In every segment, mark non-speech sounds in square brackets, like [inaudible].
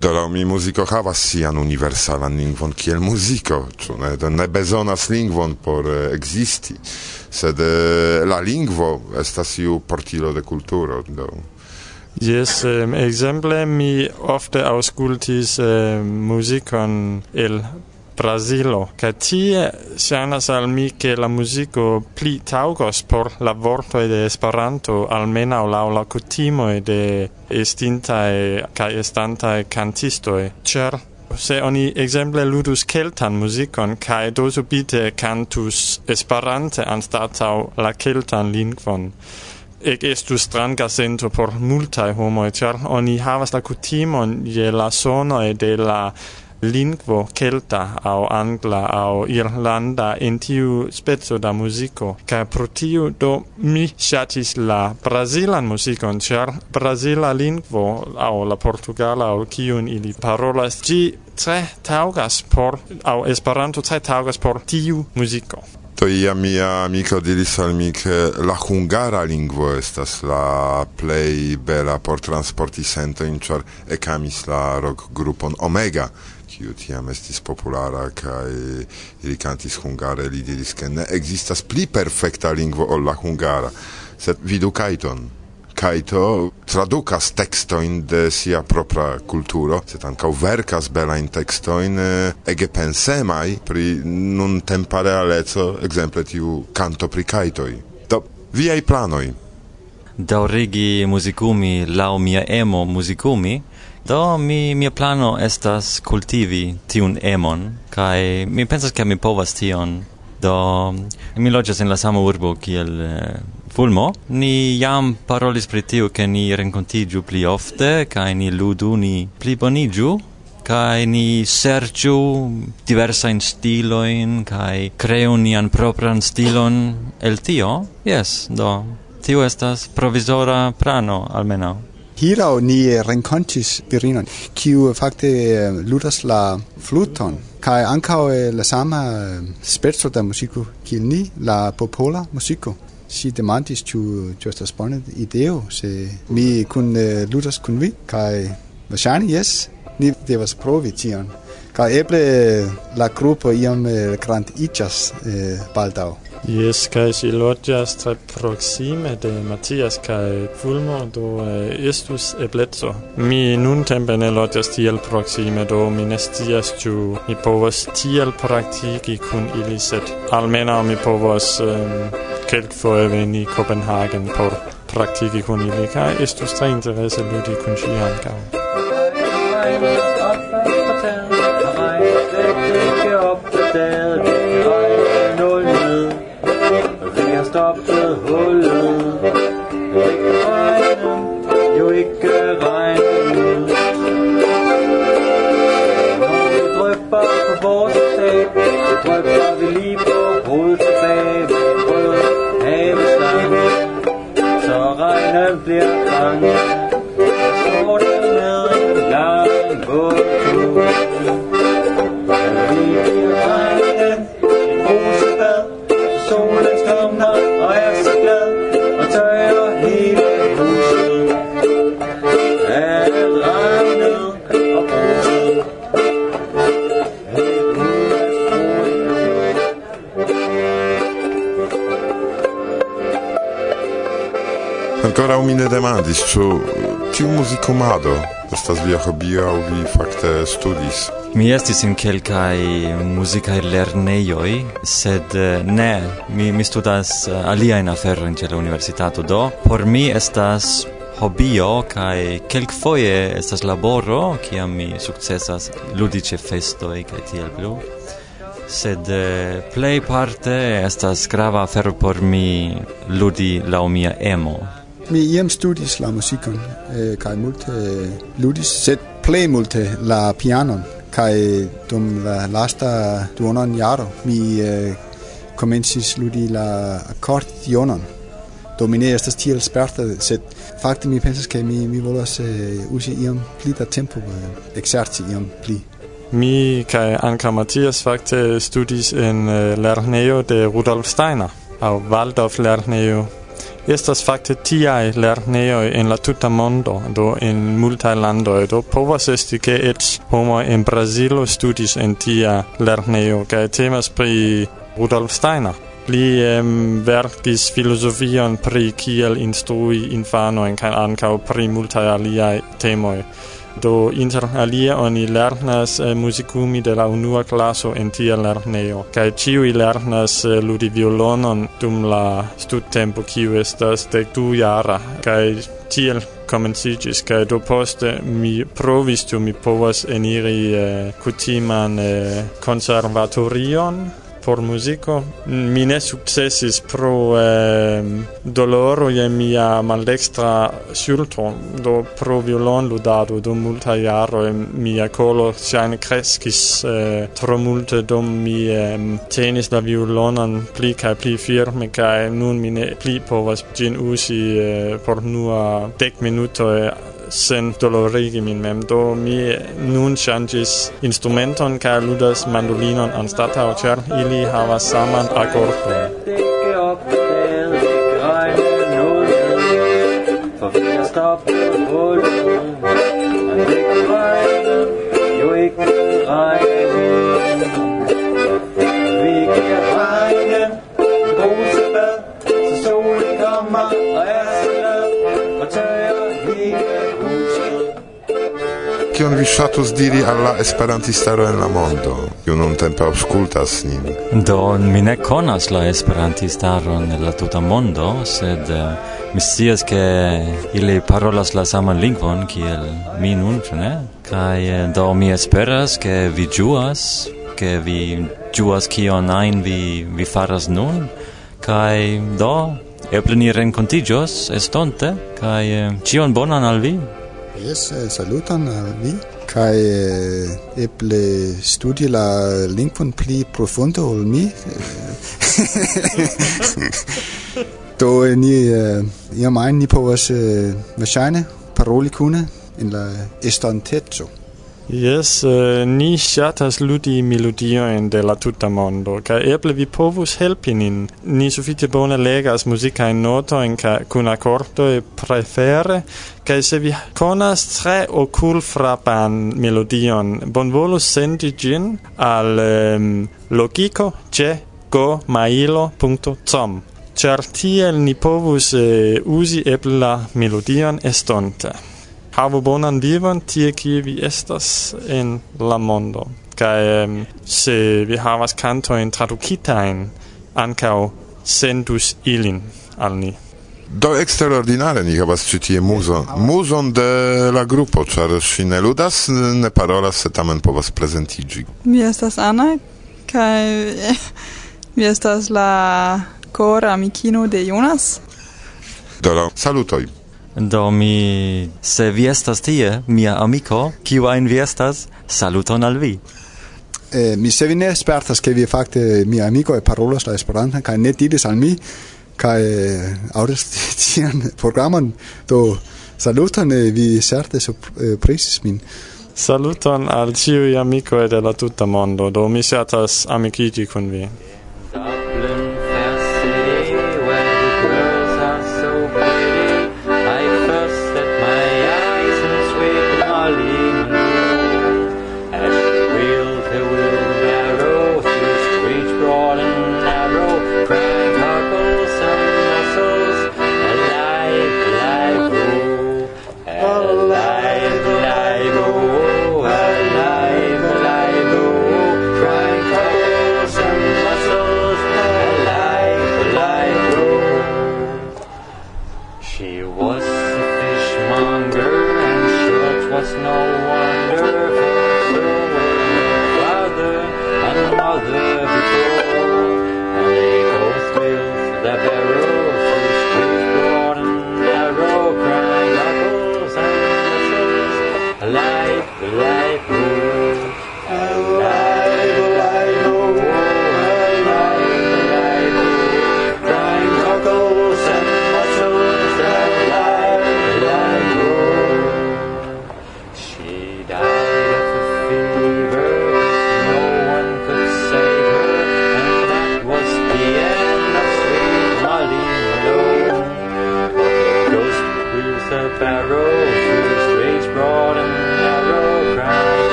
Do la mi muziko havas sian universalan lingvon kiel muziko, ĉu ne, ne bezonas lingvon por eh, ekzisti, sed eh, la lingvo estas iu portilo de kulturo. Do. Yes, um, exemple mi ofte aŭskultis eh, uh, muzikon el Brazilo, ca tie sianas al mi che la musico pli taugos por la vorto de Esperanto, almena o lau la cutimo de estintae ca estantae cantistoi. Cer se oni exemple ludus keltan muzikon kaj do subite cantus esperante anstatau la keltan lingvon ec estu stranga sento por multae homoi, cer oni havas la cutimon je la sonoe de la lingvo celta au angla au irlanda in tiu spezzo da musico. Ca pro tiu do mi shatis la brazilan musicon char brasila lingvo au la portugala au kiun ili parolas gi tre taugas por au esperanto tre taugas por tiu musico Do ia mia amico diris al mi che la hungara lingvo estas la play bela por transporti sento in char e camis la rock grupon Omega kiu tiam estis populara kaj ili kantis hungare li diris ke ne ekzistas pli perfekta lingvo ol la hungara. Sed vidu kajton Kaito tradukas tekstojn de sia propra kulturo sed ankaŭ verkas belajn tekstojn ege pensemaj pri nuntempa realeco ekzemple tiu kanto pri kajtoj do viaj planoj. Daŭrigi muzikumi laŭ mia emo muzikumi Do mi mia plano estas kultivi tiun emon kaj mi pensas ke mi povas tion. Do mi loĝas en la sama urbo kiel eh, Fulmo. Ni jam parolis pri tio ke ni renkontiĝu pli ofte kaj ni ludu, ni pli boniĝu kai ni serĉu diversajn stilojn kaj kreu nian propran stilon el tio. Yes, do tio estas provizora plano almenaŭ. Hirau ni rencontis virinon, kiu fakte eh, ludas la fluton, kai ankau eh, la sama eh, spezzo da musico, kiel ni, la popola musico. Si demandis ĉu ĉu estas bona ideo se mi kun ludas kun vi kai verŝajne jes ni devas provi tion Kai eble la grupo iam grandiĝas eh, baldaŭ. Yes, kai si logias tre proxime de Matias kai Fulmo, do estus eblezzo. Mi nun tempe ne logias tiel proxime, do mi ne stias ĉu mi povas tiel praktiki kun ili, sed almenaŭ mi povas um, kelkfoje veni Copenhagen por praktiki kun ili, kai estus tre interese ludi kun ŝi ankaŭ. Bye. ancora mi ne demandis, ĉu eh, tiu muzikumado estas via hobio aŭ vi fakte studis. Mi estis en kelkaj muzikaj lernejoj, sed eh, ne, mi, mi studas eh, aliajn aferojn ĉe la universitato, do por mi estas hobio kaj kelkfoje estas laboro, kiam mi sukcesas ludi ĉe festoj kaj tiel plu. Sed eh, plej parte estas grava afero por mi ludi laŭ mia emo. Mi iam studis la musicon, eh, kai multe ludis, sed plej multe la pianon, kai dum la lasta duonon jaro mi eh, komencis ludi la akordionon. Do mi ne estas tiel sperta, sed fakte mi pensas ke mi mi volas eh, usi iam pli da tempo, eh, exerci iam pli. Mi kai Anka Mathias fakte studis en uh, lernejo de Rudolf Steiner, au Waldorf lernejo estas fakte tiaj lernejoj en la tuta mondo, do en multaj landoj, do povas esti ke eĉ homoj en Brazilo studis en tia lernejo, kaj temas pri Rudolf Steiner. Li um, verkis filozofion pri kiel instrui infanojn kaj ankaŭ pri multaj aliaj temoj. Do inter alia oni lernas eh, muzikumi de la unua classo en tia lernejo kaj i lernas eh, ludi violonon dum la studtempo kiu estas de du jara. Kaj tiel comencigis kai do poste mi provis tu mi povas eniri eh, kutiman eh, conservatorion por musico. Mi ne successis pro eh, doloro je mia maldestra sulto. Do pro violon violonludado dum multaj e mia colo ŝajne kreskis eh, tro multe, do mi eh, tenis la violonon pli kaj pli firme kaj nun mi ne pli povas gin usi eh, por nua dek eh, sen dolorigi min mem. Do mi nun changis instrumenton kaj ludas mandolinon anstataŭ, ĉar ili havas saman akordon. kion vi ŝatus diri al la esperantistaro en la mondo, kiu nuntempe aŭskultas nin? Do, mi ne konas la esperantistaron en la tuta mondo, sed uh, mi scias ke ili parolas la saman lingvon kiel mi nun, ĉu ne? Kaj eh, do mi esperas ke vi ĝuas, ke vi ĝuas kion ajn vi, vi faras nun, kaj do... Eble ni renkontiĝos estonte, kaj eh, bonan al vi! Yes, eh, saluton al vi. Kai eh, eble studi la lingvon pli profundo ol mi. [laughs] Do ni uh, iam ein ni povas verŝajne paroli kune en la estonteco. Yes, uh, eh, ni shatas ludi melodiojn de la tuta mondo, kaj eble vi povus helpi nin. Ni sufiĉe bone legas in notojn kun e prefere, kaj se vi konas tre okulfrapan melodion, bonvolus sendi gin al um, logiko ĉe gomailo.com, ĉar tiel ni povus eh, uh, usi eble la melodion estonte havu bonan vivon tie kie vi estas en la mondo kaj um, se vi havas kantojn tradukitajn ankaŭ sendus ilin al ni Do eksterordinare ni havas ĉi tie muzon, muzon de la grupo, ĉar ŝi ne ludas, ne parolas, se tamen povas prezentiĝi. Mi estas Ana kaj eh, mi estas la kora amikino de Jonas. Do salutoj. Do mi, se vi estas tie, mia amico, kiu ein vi estas, saluton al vi. Eh, mi se vi ne spertas, ke vi fakte mia amico e parolas la esperanta, kai ne diris al mi, kai eh, aŭdas [laughs] tian programon, do saluton, eh, vi certe surprisis eh, min. Saluton al ciui e de la tuta mondo, do mi certas amicigi con vi.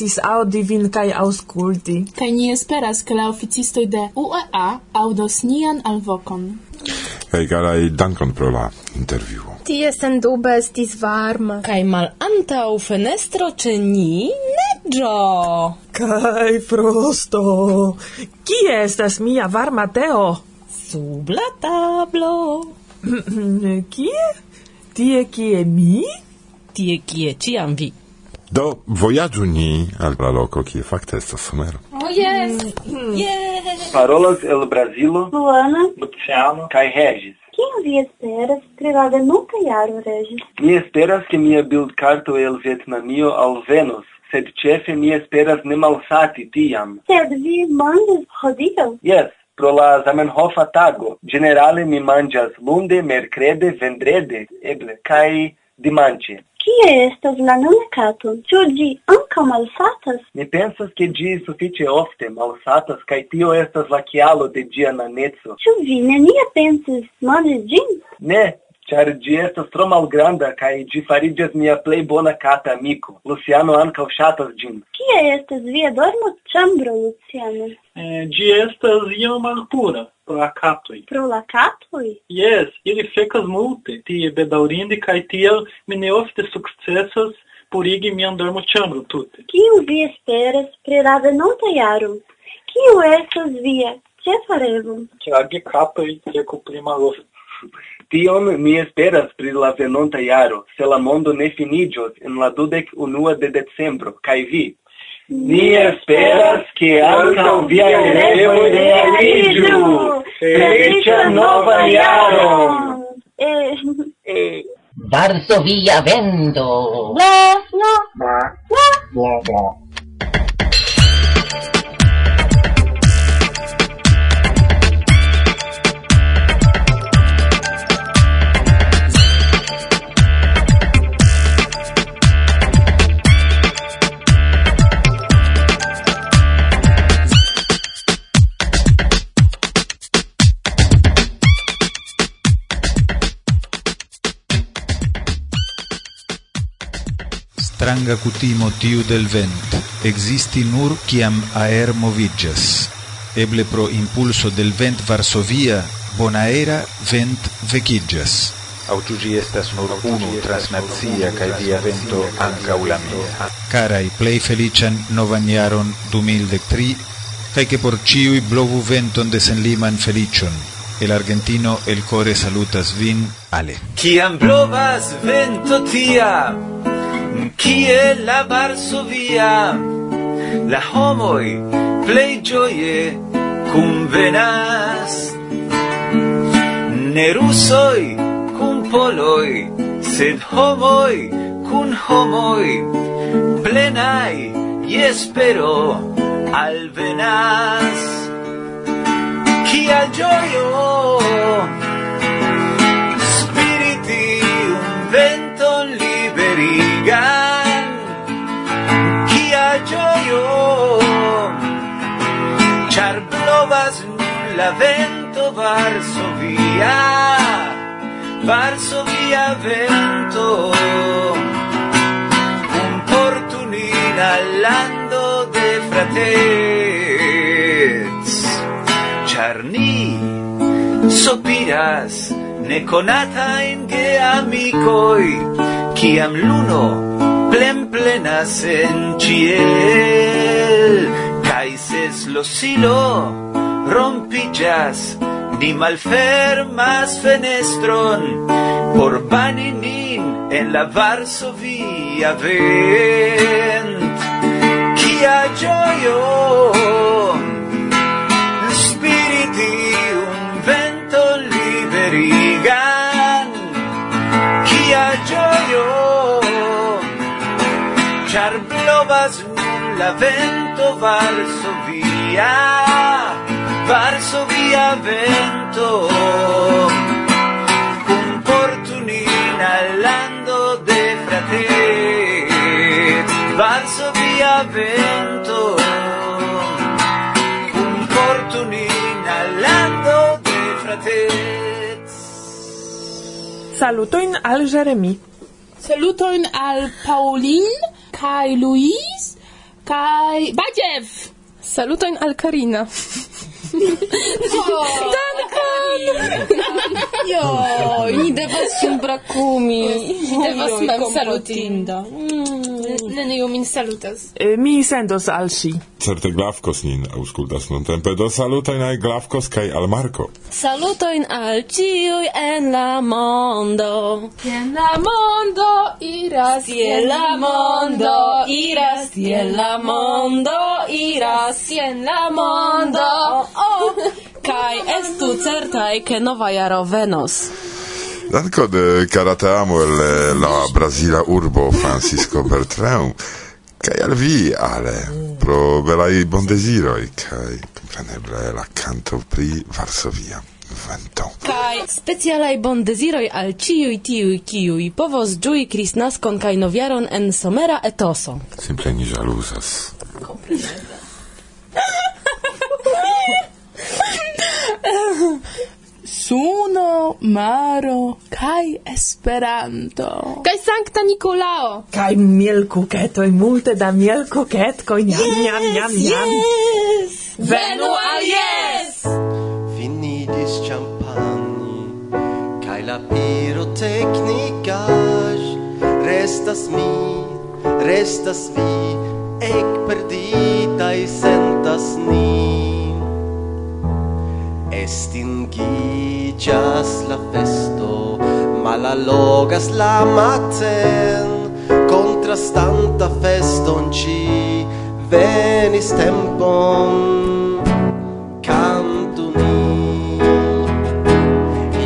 estis audi vin kai aŭskulti. Kai ni esperas, ke la oficistoj de UEA audos nian alvokon. Kaj garaj dankon pro la intervju. Tie sendube estis varma. Kaj malantaŭ fenestro ĉe ni neĝo. Kaj frosto. Kie estas mia varma teo? Sub la tablo. [clears throat] Kie? Tie kie mi? Tie kie ĉiam vi Do, vojaĝu ni al la loco kie facta estas somero. Oh, yes! Mm. Yes! Parolas el Brasilo. Luana, Luciano Kai Regis. Kion vi esperas pri la venonta jaro, Regis? Mi esperas ke mia bildkarto el Vjetnamio alvenos, sed ĉefe mi esperas ne malsati tiam. Sed vi mandas hodiaŭ? Yes, pro la Zamenhofa tago. Generale mi manĝas lunde, mercrede, vendrede, eble, kai dimanche. Kie estas la nonekato? Ĉu ĝi ankaŭ malsatas? Mi pensas ke ĝi sufiĉe ofte malsatas kaj tio estas la kialo de ĝia naneco. Ĉu vi nenia pensis manĝi ĝin? Ne, char gi estas tro malgranda kaj gi fariĝas mia plej bona kata amiko. Luciano ankaŭ ŝatas ĝin. Kie estas via dormo ĉambro, Luciano? Eh, gi estas iom malpura pro la katoj. Pro la katoj? Yes, ili fecas multe, tie bedaŭrinde kaj tiel mi ne ofte sukcesas purigi mian dormo chambro tute. Kiu vi esperas pri la venonta jaro? Kiu estas via? Ce la gekatoj, catoi, pli malofte. [laughs] Tion mi esperas pri la venonta jaro, se la mondo ne finiĝos en la dudek unua de decembro, kaj vi. Ni esperas ke ankaŭ viaj revoj realiĝu! Feliĉan novan jaron! Varsovia vendo! Bla, bla, bla, bla, bla. stranga cutimo tiu del vent existi nur ciam aer movigas. Eble pro impulso del vent Varsovia bonaera vent vecigas. Au tu gi estas nur unu transnazia cae via vento anca la mia. Carai, plei felician novan iaron 2003, cae che por ciui blovu venton de senliman felicion. El argentino el core salutas vin, ale. Ciam blovas vento tiam, qui è la Varsovia? La homoi plei gioie cum venas. Ne russoi cum poloi sed homoi cum homoi. Plenai i espero al venas. Qui al gioio dio Char blovas vento la vento Varsovia Varsovia vento Un portunina lando de fratez. Char ni sopiras neconata in ge amicoi Ciam luno plen plenas en ciel. Caises lo silo rompillas Ni malfermas fenestron. Por bani nin en la Varsovia vent. Kia gioio Spiriti un vento liberigan Kia gioio char blovas nun la vento Varsovia Varsovia vento. Comportu nin al lando de frater Varsovia vento. Comportu nin al lando de frater Salutojn al Jeremy. Salutojn al Pauline kai Luis kai Bajev. Saluton al Karina. [laughs] oh. Dankon. [laughs] Jo, ni devas sin brakumi. Ni devas mem salutinda. Mm. Neniu min salutas. Mi sendos al si. Certe Glavkos nin aŭskultas nuntempe, do salutojn al Glavkos kaj al Marko. Salutojn al ciuj en la mondo. En la mondo iras, en la mondo iras, en la mondo iras, en la mondo. Oh, oh. [laughs] Kai estu certai ke nova jaro venos. Danko de karate amo el eh, la Brasila urbo Francisco [laughs] Bertrand. Kaj al vi, ale, pro belaj bondeziroj, kaj kompreneble la kanto pri Varsovia vento. Kaj specialaj bondeziroj al ciuj tiuj kiuj povos ĝui kristnaskon kaj novjaron en somera etoso. Simple ni ĵaluzas. Kompreneble. [laughs] [laughs] Suno, maro, kai esperanto. Kai Sankta Nikolao. Kai miel kuketoj, multe da miel kuketkoj, jam, yes, njam njam. Yes! Venu al yes! Finidis champagne, kai la pirotecnica. restas mi, restas vi, ec i sentas ni. Estingigas la festo, malalogas la maten, contrastanta feston ci venis tempon cantu ni.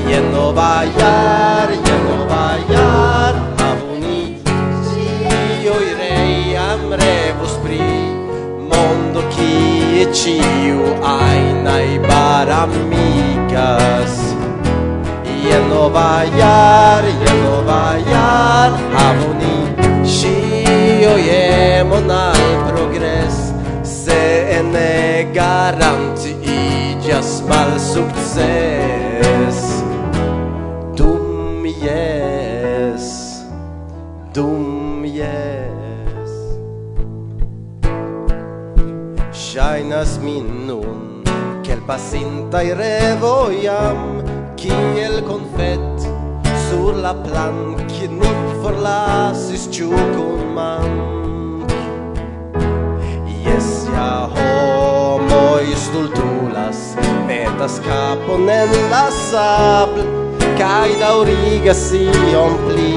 Ien nova iar, ien nova iar, avuni, ioi reiam rebus pri, mondo cie ciu ainae estar amigas. Y el no vayar, y el no vayar Havoni shio al progres. Se ene garanti igas mal succes. Dum yes, dum yes Shainas min nun pasintai revo jam kiel confet sur la plank ni forlasis ciu kun mank Yes, ja homoi stultulas metas capon en la sabl kaj daurigas iom pli.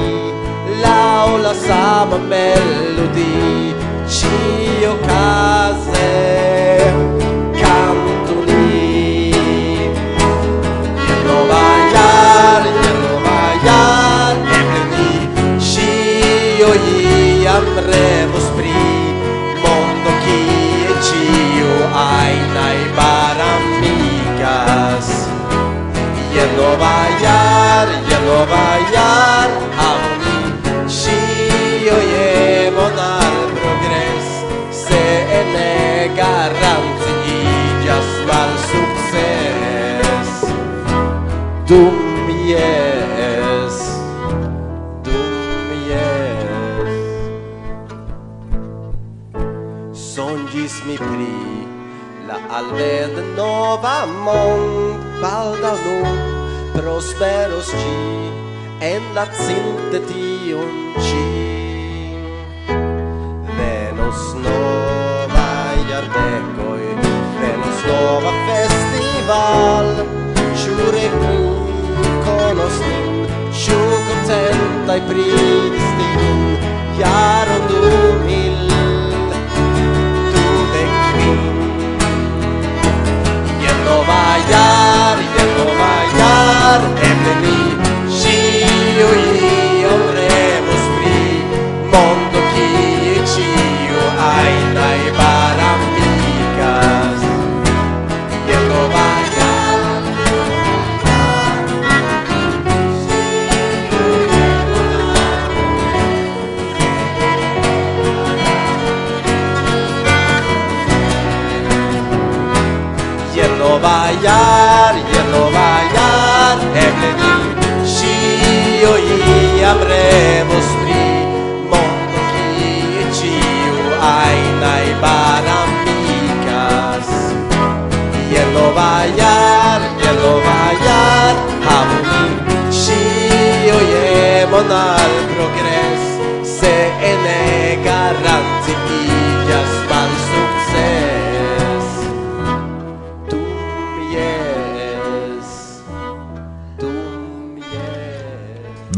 Lau la sama melodi cio kaze jam pri mondo kie e cio najbaramigas jen nova jar jen nova jar aŭ ni je progres se ne garant mond baldaŭ nun prosperos ci en la cinte tion ci.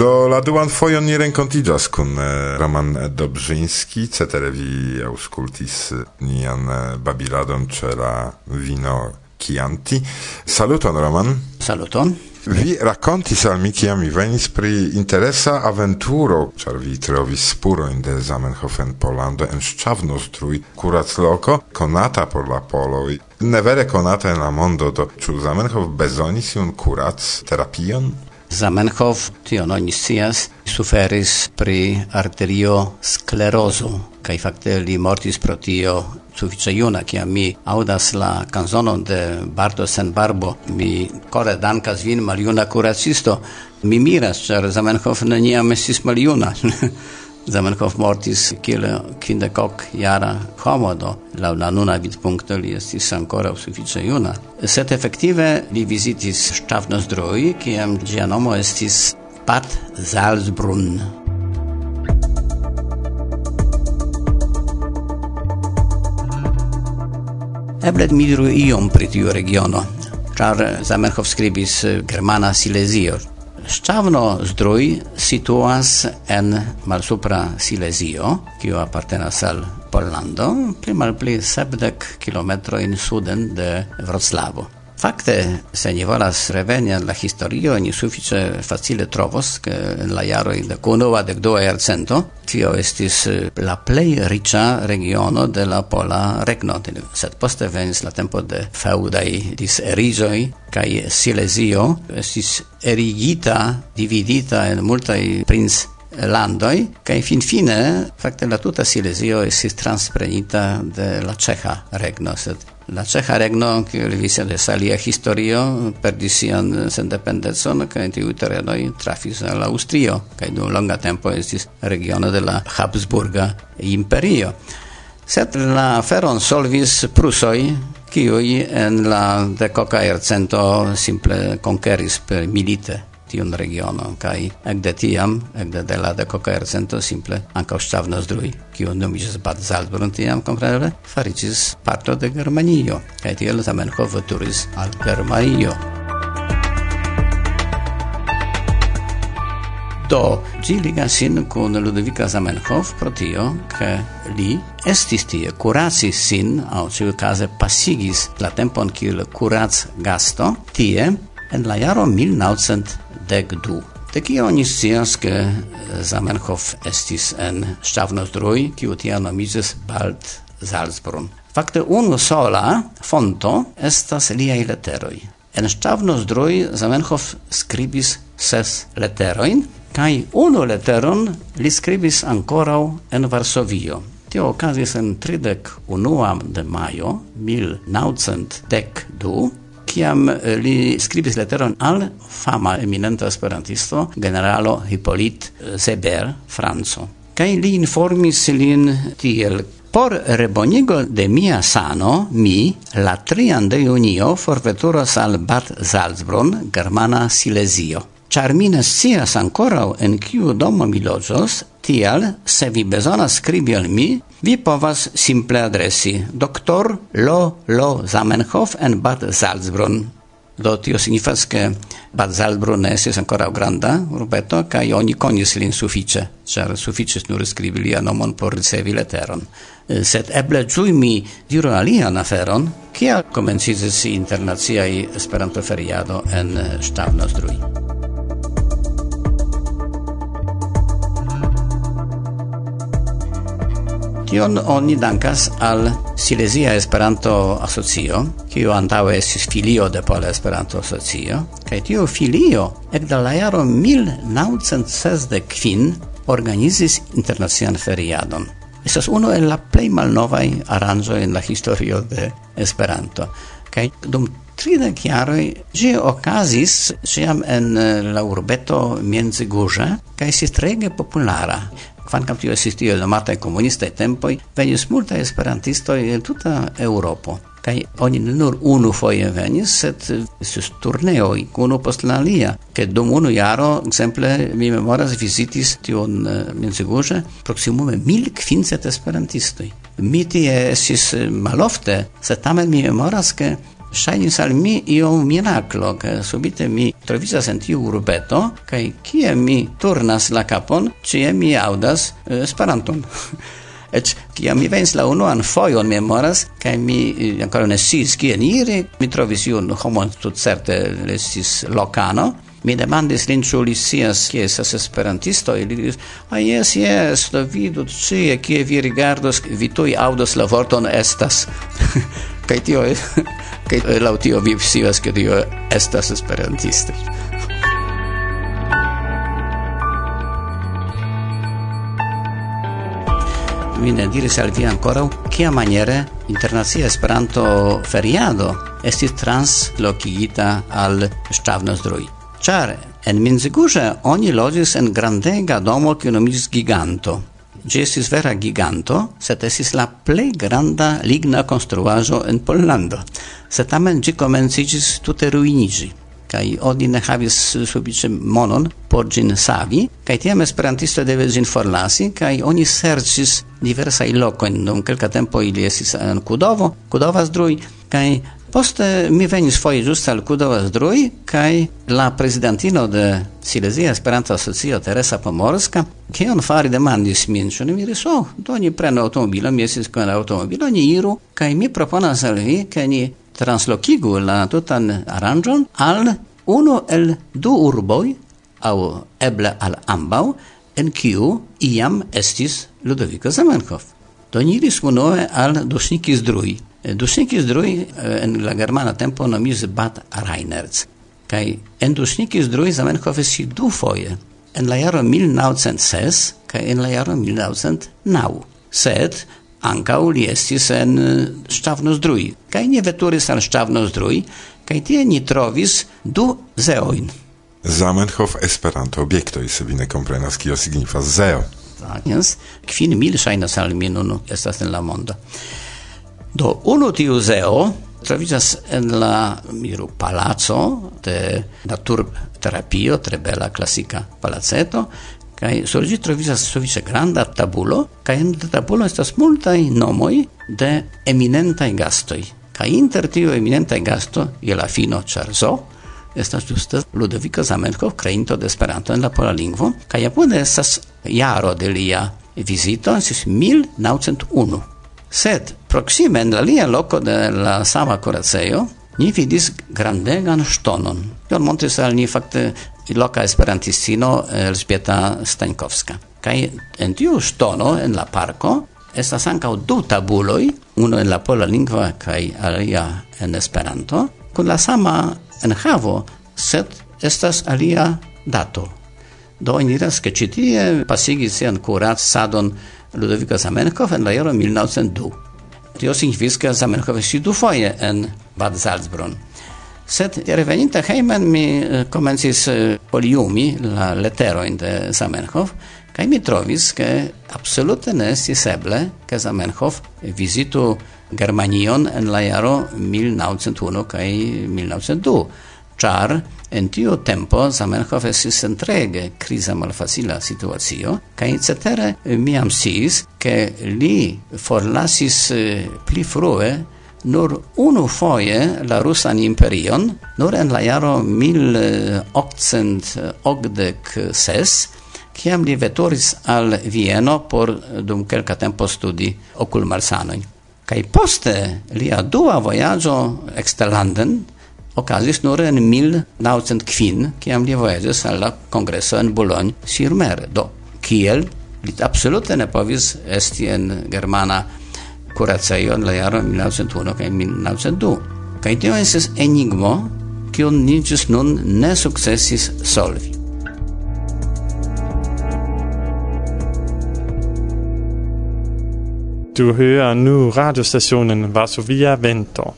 Do laduan fojon nie renkontigas kun e, Roman Dobrzyński, ceterevi auscultis nian babiladon cera vino Chianti. Saluton, Roman. Saluton. Vi rakontis al mi, mi venis pri interesa aventuro, ĉar vi trovis spurojn de Zamenhofen Pollando en Szczawnozdrój, kurac loko, konata por la poloj, nevere konata en la mondo, do ĉu Zamenhof bezonis iun kurac terapion? Zamenhof, tio oni scias, suferis pri arterio sklerozo, kai fakte li mortis pro tio sufiĉe juna, kiam mi audas la kanzonon de Bardo sen barbo, mi kore dankas vin maljuna kuracisto, mi miras, ĉar Zamenhof neniam estis maljuna. [laughs] Zamenhof mortis kiel kvindekok jara homo do laŭ la nuna vidpunkto li estis ankoraŭ sufiĉe juna. Sed efektive li vizitis Ŝafnozroj, kiam ĝia nomo estis Bad Salzbrunn. Eble mi diru iom pri tiu regiono, char Zamenhof skribis Germana Silesio, Szczawno zdrój situas en malsupra Silesio, kiu apartenas al Pollando, pli malpli sepdek kilometrojn suden de Wroclawo. Fakte, se ni volas reveni al la historio, ni sufice facile trovos, che en la jaroj de unua de dua jarcento, tio estis eh, la plej riĉa regiono de la pola regno, sed poste venis la tempo de feŭdaj diseriĝoj kaj Silezio. Estis erigita, dividita en multaj princ landoj fin fine, fakte la tuta Silesio estis transprenita de la Ceha regno sed La Ĉeĥa regno, kiel vi de salia historio perdis sian ca kaj tiuj terenoj trafis al ca kaj un longa tempo estis regiono de la Habsburga Imperio. Sed la feron solvis prusoi qui en la decoca ercento simple conqueris per milite tiun regionon kaj ekde tiam ekde de la dekoka jarcento simple ankaŭ Ŝtavnozdruj kiu nomiĝis Bad Salzburg tiam kompreneble fariĝis parto de Germanio kaj tiel Zamenhof veturis al Germanio. Do, ĝi ligas sin kun Ludovika Zamenhof pro tio, ke li estis tie, curacis sin, au ciu case pasigis la tempon kiel curac gasto, tie, en la jaro 1900 dec du. De kio oni scias, ke eh, Zamenhof estis en Ŝavnozdruj, kiu tia nomiĝis Bald Salzbrunn. Fakte unu sola fonto estas liaj leteroj. En Ŝavnozdruj Zamenhof skribis ses leterojn, kai unu leteron li skribis ankoraŭ en Varsovio. Tio okazis en 31 de majo 1912, kiam eh, li skribis leteron al fama eminenta esperantisto generalo Hippolyte eh, Seber Franco kaj li informis lin tiel Por rebonigo de mia sano, mi, la trian de junio, forveturas al Bad Salzbron, Germana Silesio. Char mi ne scias ancorau en kiu domo mi loĝos, tial, se vi bezonas scribi al mi, Vi povas simple adresi Dr. Lo Lo Zamenhof en Bad Salzbrunn. Do tio signifas che Bad Salzbrunn estis ancora granda urbeto, kaj oni konis lin sufiĉe, ĉar sufiĉis nur skribi lia nomon por ricevi leteron. Sed eble ĝui mi diru alian aferon, kia komenciĝis internaciaj Esperanto-feriado en Ŝtavnostrui. Tion oni dankas al Silesia Esperanto Asocio, kiu antaŭe estis filio de Pola Esperanto Asocio, kaj tiu filio ekde la jaro 1965 organizis internacian feriadon. Estas unu el la plej malnovaj aranĝoj en la historio de Esperanto. Kaj dum tridek jaroj ĝi okazis ĉiam en la urbeto Mienzigurze kaj estis trege populara. Kvankam tio estis tio nomataj komunistaj tempoj, venis multa esperantisto en tuta Europo. Kaj oni ne nur unu foje venis, sed estis turneoj, unu post la alia, ke dum unu jaro, ekzemple, mi memoras, visitis tion eh, menzigurze proksimume 1500 esperantistoj. Mi tie esis eh, malofte, sed tamen mi memoras, ke Shainis al mi io miraklo, che subite mi trovisas en tiu urbeto, kaj kie mi turnas la kapon, cie mi aŭdas eh, Esperanton. [laughs] Et kiam mi venis la unuan foion memoras, kaj mi eh, ancora ne sis kien iri, mi trovis iun homon tutcerte lestis locano, Mi demandis lin ĉu li scias kie estas esperantisto, li diris: "Ah jes, jes, do vidu ĉie kie vi rigardos, vi tuj aŭdos la vorton estas." [laughs] kaj tio [laughs] kaj laŭ tio vi scias ke tio estas esperantisto mi ne diris al vi ankoraŭ kia maniere internacia Esperanto feriado estis translokigita al Ŝavnozdruj. char en Minzigurze oni logis en grandega domo kiu nomiĝis Giganto. Ĝi estis vera giganto, sed estis la plej granda ligna konstruaĵo en Pollando. Sed tamen ĝi komenciĝis tute ruiniĝi kaj oni ne havis sufiĉe monon por ĝin savi, kaj tiam esperantisto devis ĝin forlasi, kaj oni serĉis diversaj lokojn, dum kelka tempo ili estis en Kudovo, Kudova Zdruj, kaj Poste mi venis foje ĝuste al Kudova-Zdruj kaj la prezidentino de Silezia Esperanto Asocio Teresa Pomorska kion fari demandis min, ĉu ne diris, oh, do ni prenu automobilon, mi estis kun automobilo, ni iru kaj mi proponas al vi, ke ni translokigu la tutan aranĝon al unu el du urboj aŭ eble al ambaŭ en kiu iam estis Ludovico Zamenhof. Do ni iris unue al Dusnikis Drui. Dusnikis Drui eh, en la germana tempo nomis Bad Reinerz. Kaj en Dusnikis Drui Zamenhof esi du foje. En la jaro 1906 kaj en la jaro 1909. Sed ancau li estis en eh, Stavno Zdrui. Kaj ne veturis al Stavno Zdrui, kaj tie ni trovis du zeoin. Zamenhof Esperanto objektoj, se vi ne komprenas kio signifas zeo. Vagnes, kvin mil shainas al mi nun estas en la mondo. Do unu tiu zeo troviĝas en la miru palazzo de naturterapio, tre bella classica palaceto, kai sur ĝi troviĝas sufiĉe granda tabulo, kai en la tabulo estas multai nomoi de eminentai gastoi. Kai inter tiu eminentai gasto je la fino Charzo, estas juste Ludovico Zamenhof, kreinto de Esperanto en la pola lingvo, kaj apude estas jaro de lia vizito, estis 1901. Sed proksime en la lia loko de la sama kuracejo ni vidis grandegan ŝtonon. Tion montris al ni fakte loka esperantistino Elżbieta Stankowska. Kaj en tiu ŝtono en la parko estas ankaŭ du tabuloj, unu en la pola lingva kaj alia en Esperanto, kun la sama enhavo, sed estas alia dato. Do oni diras, ke ĉi tie pasigis sian kuracadon Ludovico Zamenhof en la jaro 1902. Tio signifis, ke Zamenhof estis dufoje en Bad Salzbrunn. Sed reveninta heimen mi eh, komencis eh, poliumi la leterojn de Zamenhof, kaj mi trovis, ke absolute ne estis eble, ke Zamenhof vizitu Germanion en la jaro 1901 kaj 1902, char en tiu tempo Zamenhof estis entrege kriza malfacila situacio, kaj cetere eh, mi jam sciis, ke li forlasis eh, pli frue nur unu foje la Rusan imperion, nur en la jaro 1886, eh, kiam li veturis al Vieno por dum kelka tempo studi okulmarsanoin kai poste lia dua vojaĝo eksterlanden okazis nur en 1900 kvin, kiam li vojaĝis al la kongreso en Boulogne-sur-Mer. Do, kiel li absolute ne povis esti en germana kuracejo en la jaro 1901 kaj 1902. Kaj tio estas enigmo, kiun ni ĝis nun ne sukcesis solvi. du höher nu Radiostationen Varsovia Vento.